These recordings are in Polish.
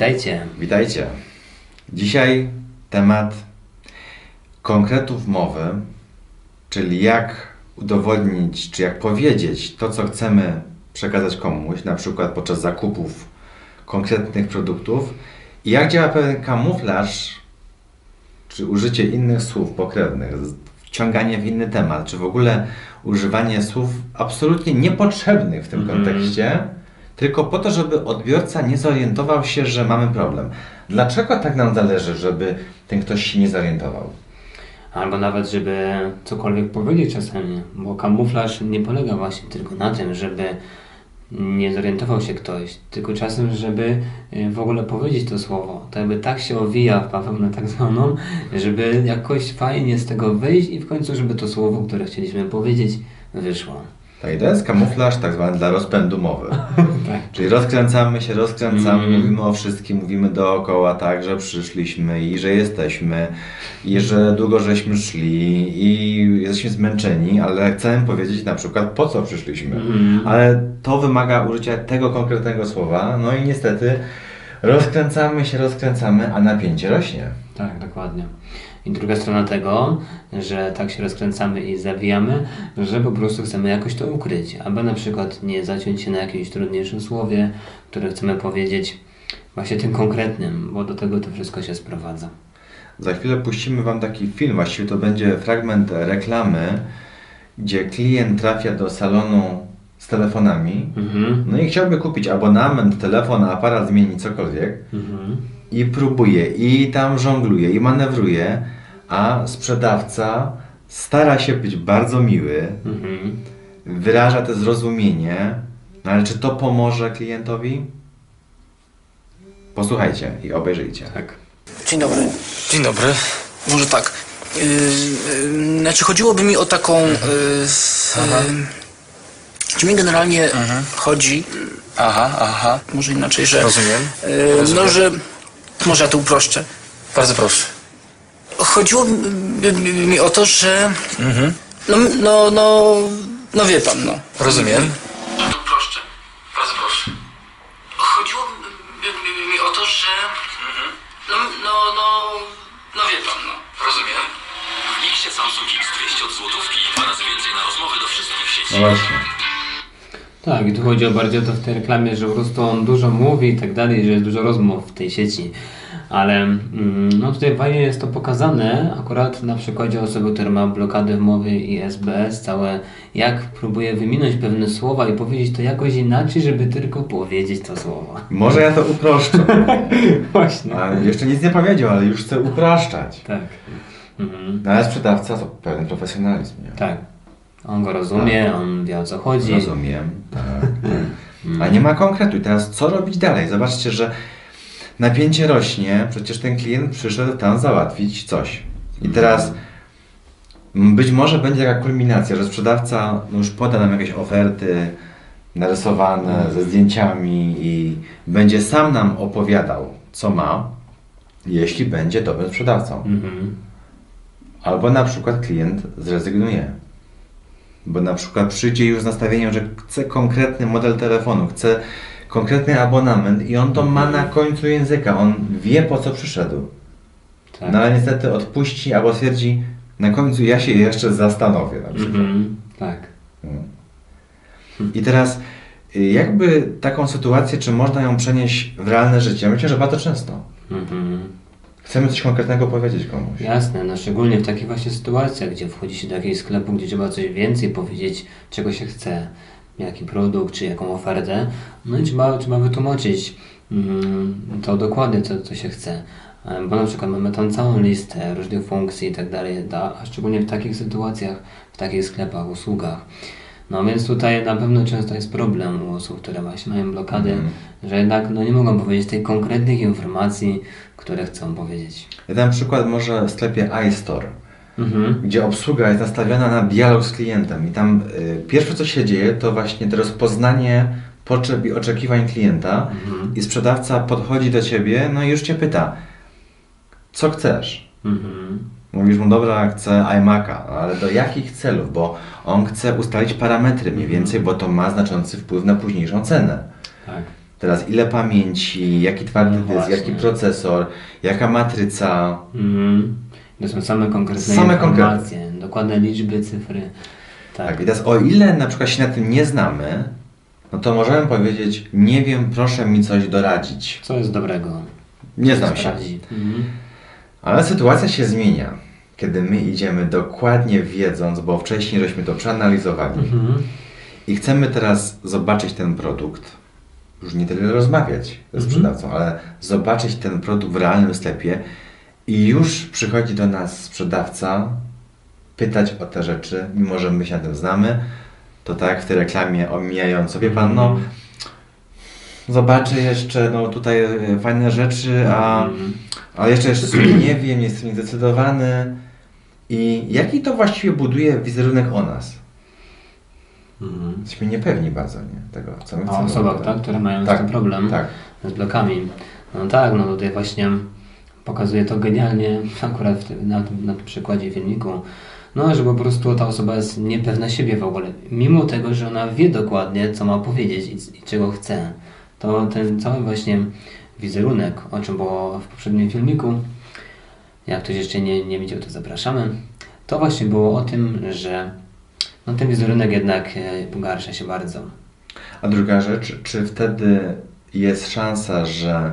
Witajcie. Witajcie. Dzisiaj temat konkretów mowy, czyli jak udowodnić, czy jak powiedzieć to, co chcemy przekazać komuś, na przykład podczas zakupów konkretnych produktów i jak działa pewien kamuflaż, czy użycie innych słów pokrewnych, wciąganie w inny temat, czy w ogóle używanie słów absolutnie niepotrzebnych w tym Mhm. kontekście, tylko po to, żeby odbiorca nie zorientował się, że mamy problem. Dlaczego tak nam zależy, żeby ten ktoś się nie zorientował? Albo nawet, żeby cokolwiek powiedzieć czasami, bo kamuflaż nie polega właśnie tylko na tym, żeby nie zorientował się ktoś, tylko czasem, żeby y, w ogóle powiedzieć to słowo. To jakby tak się owija w bawełnę tak zwaną, żeby jakoś fajnie z tego wyjść i w końcu, żeby to słowo, które chcieliśmy powiedzieć, wyszło. Tak, i to jest kamuflaż tak zwany dla rozpędu mowy. Tak. Czyli rozkręcamy się, rozkręcamy, Mm. mówimy o wszystkim, mówimy dookoła tak, że przyszliśmy i że jesteśmy i że długo żeśmy szli i jesteśmy zmęczeni, ale chcemy powiedzieć na przykład po co przyszliśmy. Mm. Ale to wymaga użycia tego konkretnego słowa, no i niestety rozkręcamy się, rozkręcamy, a napięcie rośnie. Tak, dokładnie. I druga strona tego, że tak się rozkręcamy i zawijamy, że po prostu chcemy jakoś to ukryć, albo na przykład nie zaciąć się na jakimś trudniejszym słowie, które chcemy powiedzieć właśnie tym konkretnym, bo do tego to wszystko się sprowadza. Za chwilę puścimy Wam taki film, właściwie to będzie fragment reklamy, gdzie klient trafia do salonu z telefonami, Mhm. no i chciałby kupić abonament, telefon, aparat, zmienić cokolwiek Mhm. i próbuje, i tam żongluje, i manewruje, a sprzedawca stara się być bardzo miły, Mhm. wyraża to zrozumienie, no ale czy to pomoże klientowi? Posłuchajcie i obejrzyjcie. Tak. Dzień dobry. Dzień dobry. Może tak. Yy, yy, znaczy chodziłoby mi o taką. Yy, yy, czy mi generalnie chodzi, Aha, aha. może inaczej, że. Rozumiem. Yy, Rozumiem. no, że. Może ja to uproszczę. Bardzo proszę. Chodziłoby mi o to, że. Mhm. No, no, no. No wie pan, no. Rozumiem. To uproszczę. Bardzo proszę. Chodziłoby mi o to, że. No, no, no. No wie pan, no. Rozumiem. W Mixie Samsung X 200 od złotówki i dwa razy więcej na rozmowy do wszystkich sieci. No właśnie. Tak, i tu chodzi o bardziej o to w tej reklamie, że po prostu on dużo mówi i tak dalej, że jest dużo rozmów w tej sieci. Ale mm, no tutaj fajnie jest to pokazane akurat na przykładzie osoby, która ma blokady mowy i SBS, całe jak próbuje wyminąć pewne słowa i powiedzieć to jakoś inaczej, żeby tylko powiedzieć to słowo. Może ja to uproszczę. Właśnie. A jeszcze nic nie powiedział, ale już chcę upraszczać. Tak. Mhm. No ale sprzedawca to pewien profesjonalizm, nie? Tak. On go rozumie, on wie o co chodzi. Rozumiem. Tak. A nie ma konkretu. I teraz co robić dalej? Zobaczcie, że napięcie rośnie. Przecież ten klient przyszedł tam załatwić coś. I teraz być może będzie taka kulminacja, że sprzedawca no już poda nam jakieś oferty narysowane ze zdjęciami i będzie sam nam opowiadał, co ma, jeśli będzie dobrym sprzedawcą. Mhm. Albo na przykład klient zrezygnuje. Bo na przykład przyjdzie już z nastawieniem, że chce konkretny model telefonu, chce konkretny abonament i on to ma na końcu języka. On wie po co przyszedł. Tak. No ale niestety odpuści albo stwierdzi, na końcu ja się jeszcze zastanowię na przykład. Mhm. Tak. I teraz y, jakby taką sytuację, czy można ją przenieść w realne życie? Myślę, że bardzo często. Mhm. Chcemy coś konkretnego powiedzieć komuś. Jasne, no szczególnie w takich właśnie sytuacjach, gdzie wchodzi się do jakiegoś sklepu, gdzie trzeba coś więcej powiedzieć, czego się chce, jaki produkt, czy jaką ofertę, no i trzeba, trzeba wytłumaczyć mm, to dokładnie, co, co się chce. E, Bo na przykład mamy tam całą listę różnych funkcji i tak dalej, da- a szczególnie w takich sytuacjach, w takich sklepach, usługach. No więc tutaj na pewno często jest problem u osób, które właśnie mają blokady, że jednak no, nie mogą powiedzieć tej konkretnych informacji, które chcą powiedzieć. Ja dam przykład może w sklepie iStore. Mhm. gdzie obsługa jest nastawiona na dialog z klientem i tam y, pierwsze co się dzieje to właśnie to rozpoznanie potrzeb i oczekiwań klienta i sprzedawca podchodzi do ciebie no i już cię pyta co chcesz? Mhm. Mówisz mu dobra chcę iMac'a, no, ale do jakich celów? Bo on chce ustalić parametry mniej więcej, bo to ma znaczący wpływ na późniejszą cenę. Tak. Teraz ile pamięci, jaki twardy No dysk, jaki procesor, jaka matryca. Mhm. To są same konkretne Same informacje, dokładne liczby, cyfry. Tak. Tak. I teraz o ile na przykład się na tym nie znamy, no to możemy powiedzieć, nie wiem, proszę mi coś doradzić. Co jest dobrego? Nie znam się. Mhm. Ale sytuacja się zmienia, kiedy my idziemy dokładnie wiedząc, bo wcześniej żeśmy to przeanalizowali Mhm. i chcemy teraz zobaczyć ten produkt, już nie tyle rozmawiać ze sprzedawcą, ale zobaczyć ten produkt w realnym sklepie i już przychodzi do nas sprzedawca pytać o te rzeczy, mimo że my się na tym znamy, to tak w tej reklamie omijająco, wie pan, no zobaczę jeszcze, no tutaj e, fajne rzeczy, a, a jeszcze, jeszcze sobie nie wiem, nie jestem niezdecydowany. I jaki to właściwie buduje wizerunek o nas? Mhm. Jesteśmy niepewni bardzo, nie? Tego, co my O chcemy. osobach, robić. tak, które mają Tak, z tym problem tak. z blokami. No tak, no tutaj właśnie pokazuje to genialnie, akurat na, na tym przykładzie filmiku, no, że po prostu ta osoba jest niepewna siebie w ogóle, mimo tego, że ona wie dokładnie, co ma powiedzieć i, i czego chce. To ten cały właśnie wizerunek, o czym było w poprzednim filmiku, jak ktoś jeszcze nie, nie widział, to zapraszamy. To właśnie było o tym, że no, ten wizerunek jednak e, pogarsza się bardzo. A druga rzecz, czy wtedy jest szansa, że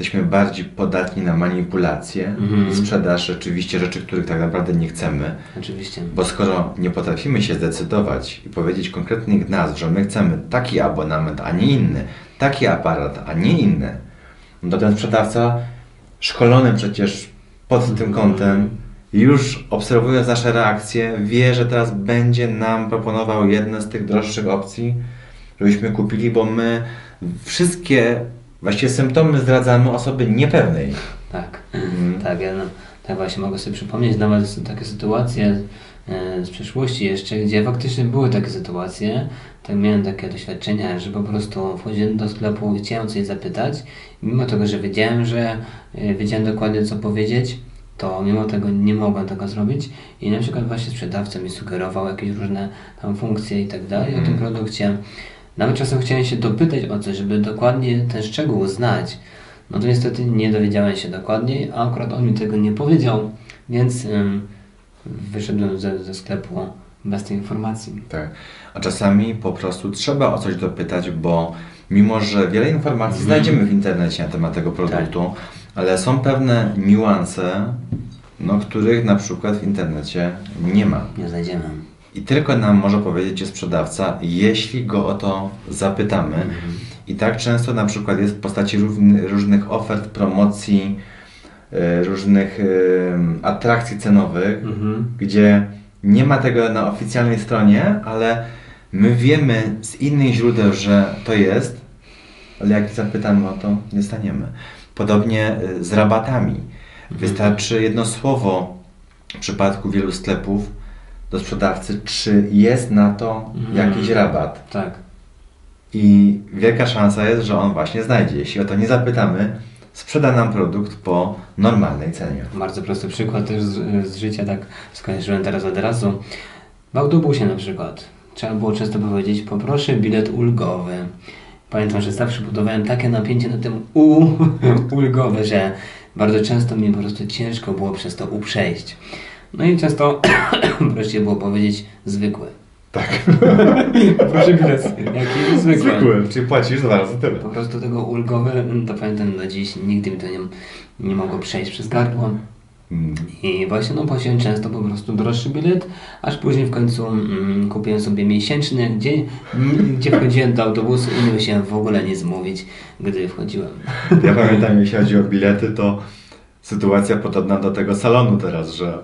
jesteśmy bardziej podatni na manipulacje Mhm. i sprzedaż rzeczywiście rzeczy, których tak naprawdę nie chcemy? Oczywiście. Bo skoro nie potrafimy się zdecydować i powiedzieć konkretnych nazw, że my chcemy taki abonament, a nie inny, taki aparat, a nie inny, no to ten sprzedawca, szkolony przecież pod tym kątem, już obserwując nasze reakcje, wie, że teraz będzie nam proponował jedne z tych droższych opcji, żebyśmy kupili, bo my wszystkie właściwie symptomy zdradzamy osoby niepewnej. Tak, Mhm. tak, ja no, tak właśnie mogę sobie przypomnieć nawet są takie sytuacje e, z przeszłości jeszcze, gdzie faktycznie były takie sytuacje, tak miałem takie doświadczenia, że po prostu wchodziłem do sklepu i chciałem coś zapytać, mimo tego, że wiedziałem, że e, wiedziałem dokładnie co powiedzieć, to mimo tego nie mogłem tego zrobić i na przykład właśnie sprzedawca mi sugerował jakieś różne tam funkcje i tak dalej o tym produkcie. Nawet czasem chciałem się dopytać o coś, żeby dokładnie ten szczegół znać. No to niestety nie dowiedziałem się dokładniej, a akurat on mi tego nie powiedział, więc ym, wyszedłem ze, ze sklepu bez tej informacji. Tak. A czasami po prostu trzeba o coś dopytać, bo mimo, że wiele informacji znajdziemy w internecie na temat tego produktu, ale są pewne niuanse, no, których na przykład w internecie nie ma. Nie znajdziemy. I tylko nam może powiedzieć sprzedawca, jeśli go o to zapytamy. I tak często na przykład jest w postaci różnych ofert, promocji, e, różnych e, atrakcji cenowych, gdzie nie ma tego na oficjalnej stronie, ale my wiemy z innych źródeł, że to jest, ale jak zapytamy o to, nie staniemy. Podobnie e, z rabatami. Wystarczy jedno słowo w przypadku wielu sklepów do sprzedawcy, czy jest na to jakiś rabat. Tak. I wielka szansa jest, że on właśnie znajdzie. Jeśli o to nie zapytamy, sprzeda nam produkt po normalnej cenie. Bardzo prosty przykład też z, z życia, tak skojarzyłem teraz od razu. W autobusie na przykład. Trzeba było często powiedzieć, poproszę bilet ulgowy. Pamiętam, że zawsze budowałem takie napięcie na tym U ulgowe, że bardzo często mi po prostu ciężko było przez to U przejść. No i często prościej było powiedzieć zwykły. Tak. Proszę bilet, jaki zwykły. czyli płacisz dwa razy tyle. Po prostu tego ulgowe, to pamiętam do dziś, nigdy mi to nie, nie mogło przejść przez gardło. Mm. I właśnie no płaciłem często po prostu droższy bilet, aż później w końcu mm, kupiłem sobie miesięczny, gdzie, m, gdzie wchodziłem do autobusu i nie musiałem w ogóle nic mówić, gdy wchodziłem. Ja pamiętam, jeśli chodzi o bilety, to sytuacja podobna do tego salonu teraz, że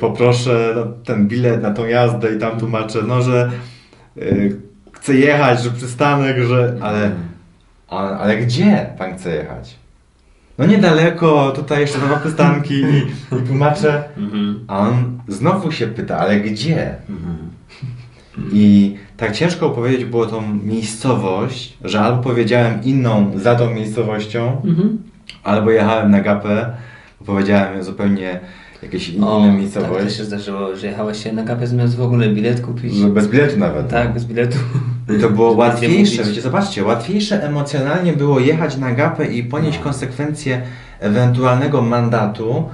poproszę no, ten bilet na tą jazdę i tam tłumaczę, no, że yy, chcę jechać, że przystanek, że... Ale, a, ale gdzie pan chce jechać? No niedaleko, tutaj jeszcze dwa przystanki i, i tłumaczę. A on znowu się pyta, ale gdzie? I tak ciężko opowiedzieć było tą miejscowość, że albo powiedziałem inną za tą miejscowością, albo jechałem na gapę, powiedziałem zupełnie jakieś in, O, inną tak to miejscowość, się zdarzyło, że jechałeś się na gapę zamiast w ogóle bilet kupić. że bez biletu nawet. Tak, bez biletu. I to było łatwiejsze, wiecie, zobaczcie, łatwiejsze emocjonalnie było jechać na gapę i ponieść No. konsekwencje ewentualnego mandatu,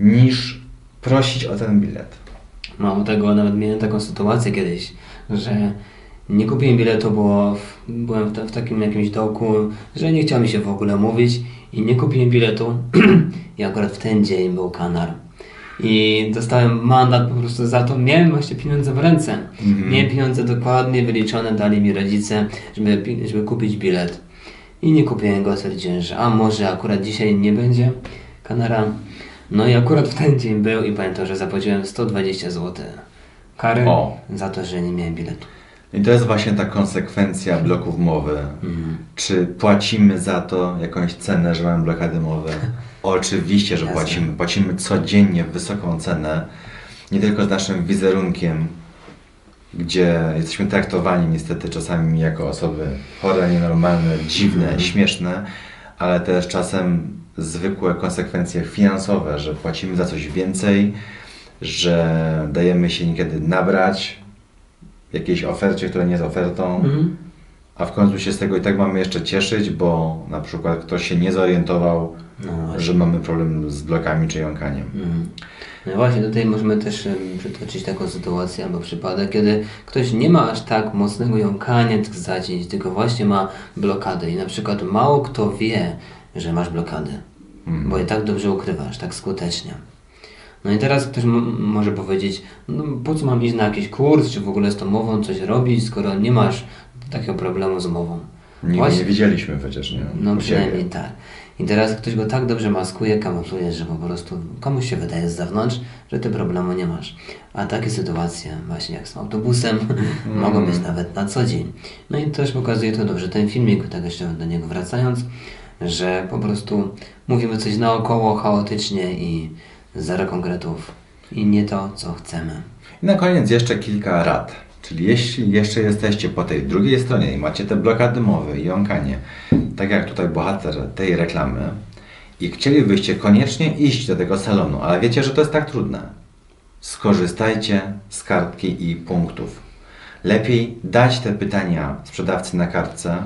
niż prosić o ten bilet. Mało tego, nawet miałem taką sytuację kiedyś, że nie kupiłem biletu, bo byłem w, w takim jakimś dołku, że nie chciał mi się w ogóle mówić i nie kupiłem biletu i akurat w ten dzień był kanar. I dostałem mandat po prostu za to. Miałem właśnie pieniądze w ręce. Miałem pieniądze dokładnie wyliczone, dali mi rodzice, żeby, żeby kupić bilet. I nie kupiłem go, stwierdziłem, że a może akurat dzisiaj nie będzie kanara. No i akurat w ten dzień był i pamiętam, że zapłaciłem 120 zł kary O. za to, że nie miałem biletu. I to jest właśnie ta konsekwencja bloków mowy. Czy płacimy za to jakąś cenę, że mamy blokady mowy? Oczywiście, że Jasne. płacimy. Płacimy codziennie wysoką cenę, nie tylko z naszym wizerunkiem, gdzie jesteśmy traktowani niestety czasami jako osoby chore, nienormalne, dziwne, śmieszne, ale też czasem zwykłe konsekwencje finansowe, że płacimy za coś więcej, że dajemy się niekiedy nabrać jakiejś ofercie, która nie jest ofertą, Mhm. A w końcu się z tego i tak mamy jeszcze cieszyć, bo na przykład ktoś się nie zorientował, No że mamy problem z blokami czy jąkaniem. Mhm. No właśnie, tutaj możemy też przytoczyć taką sytuację albo przypadek, kiedy ktoś nie ma aż tak mocnego jąkania tych zacięć, tylko właśnie ma blokady i na przykład mało kto wie, że masz blokady, bo je tak dobrze ukrywasz, tak skutecznie. No i teraz ktoś może powiedzieć, no po co mam iść na jakiś kurs, czy w ogóle z tą mową coś robić, skoro nie masz takiego problemu z mową. Nigdy nie widzieliśmy przecież, nie? No przynajmniej tak. I teraz ktoś go tak dobrze maskuje, kamufluje, że po prostu komuś się wydaje z zewnątrz, że ty problemu nie masz. A takie sytuacje, właśnie jak z autobusem, mogą być nawet na co dzień. No i też pokazuje to dobrze ten filmik, tak jeszcze do niego wracając, że po prostu mówimy coś naokoło, chaotycznie i zero konkretów. I nie to, co chcemy. I na koniec jeszcze kilka rad. Czyli jeśli jeszcze jesteście po tej drugiej stronie i macie te blokady mowy i jąkanie, tak jak tutaj bohater tej reklamy, i chcielibyście koniecznie iść do tego salonu, ale wiecie, że to jest tak trudne, skorzystajcie z kartki i punktów. Lepiej dać te pytania sprzedawcy na kartce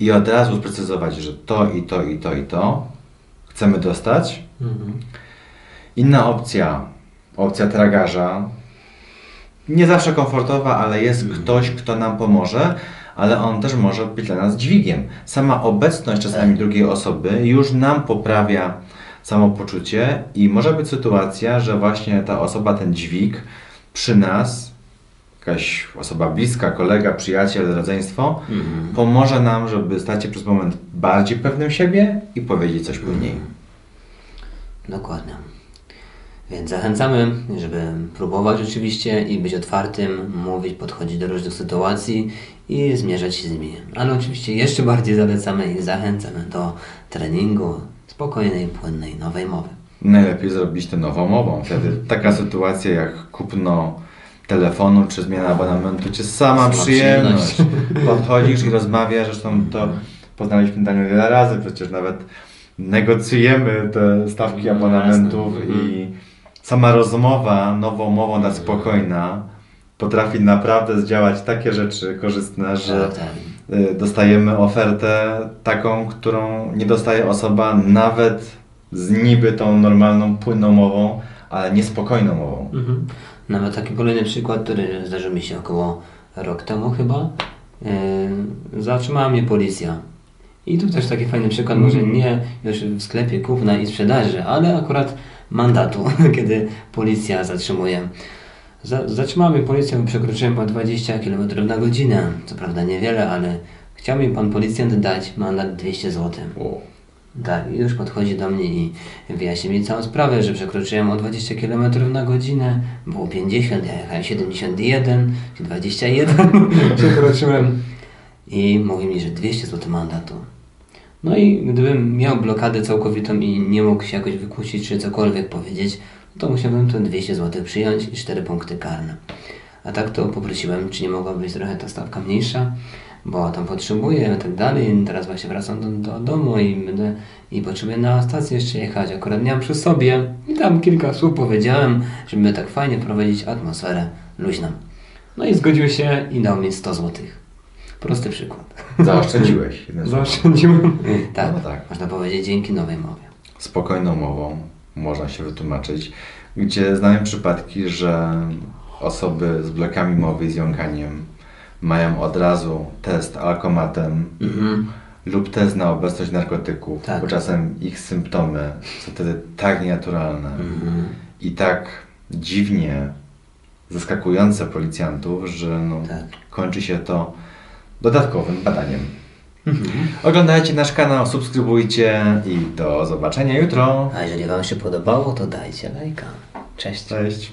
i od razu sprecyzować, że to i to i to i to chcemy dostać, Inna opcja, opcja tragarza, nie zawsze komfortowa, ale jest ktoś, kto nam pomoże, ale on też może być dla nas dźwigiem. Sama obecność czasami drugiej osoby już nam poprawia samopoczucie i może być sytuacja, że właśnie ta osoba, ten dźwig przy nas, jakaś osoba bliska, kolega, przyjaciel, rodzeństwo, pomoże nam, żeby stać się przez moment bardziej pewnym siebie i powiedzieć coś płynniej. Dokładnie. Więc zachęcamy, żeby próbować oczywiście i być otwartym, mówić, podchodzić do różnych sytuacji i zmierzać się z nimi. Ale oczywiście jeszcze bardziej zalecamy i zachęcamy do treningu spokojnej, płynnej, nowej mowy. Najlepiej zrobić to nową mową. Wtedy taka sytuacja jak kupno telefonu czy zmiana abonamentu, czy sama Sama przyjemność. przyjemność. Podchodzisz i rozmawiasz, zresztą to poznaliśmy Daniel wiele razy, przecież nawet negocjujemy te stawki No, abonamentów i sama rozmowa nową mową ta spokojna potrafi naprawdę zdziałać takie rzeczy korzystne, że Tak, tak. y, dostajemy ofertę taką, którą nie dostaje osoba nawet z niby tą normalną, płynną mową, ale niespokojną mową. Mhm. Nawet taki kolejny przykład, który zdarzył mi się około rok temu chyba. Yy, zatrzymała mnie policja. I tu też taki fajny przykład, może nie już w sklepie kupna i sprzedaży, ale akurat mandatu, kiedy policja zatrzymuje. Za, zatrzymała mnie policja, bo przekroczyłem o 20 km na godzinę. Co prawda niewiele, ale chciał mi pan policjant dać mandat 200 zł. Tak, już podchodzi do mnie i wyjaśnia mi całą sprawę, że przekroczyłem o 20 km na godzinę, było 50, ja jechałem 71, czy 21 przekroczyłem i mówi mi, że 200 zł mandatu. No i gdybym miał blokadę całkowitą i nie mógł się jakoś wykłócić czy cokolwiek powiedzieć, to musiałbym te 200 zł przyjąć i 4 punkty karne. A tak to poprosiłem, czy nie mogła być trochę ta stawka mniejsza, bo tam potrzebuję i tak dalej. Teraz właśnie wracam do, do domu i będę i potrzebuję na stację jeszcze jechać. Akurat miałem przy sobie i tam kilka słów powiedziałem, żeby tak fajnie prowadzić atmosferę luźną. No i zgodził się i dał mi 100 zł. Prosty przykład. Zaoszczędziłeś. Zaoszczędziłem. Tak, No tak. można powiedzieć dzięki nowej mowie. spokojną mową można się wytłumaczyć, gdzie znamy przypadki, że osoby z blokami mowy i z jąkaniem mają od razu test alkomatem Mhm. lub test na obecność narkotyków, Tak. bo czasem ich symptomy są wtedy tak nienaturalne Mhm. i tak dziwnie zaskakujące policjantów, że no, Tak. kończy się to dodatkowym badaniem. Mhm. Oglądajcie nasz kanał, subskrybujcie i do zobaczenia jutro. A jeżeli Wam się podobało, to dajcie lajka. Cześć. Cześć.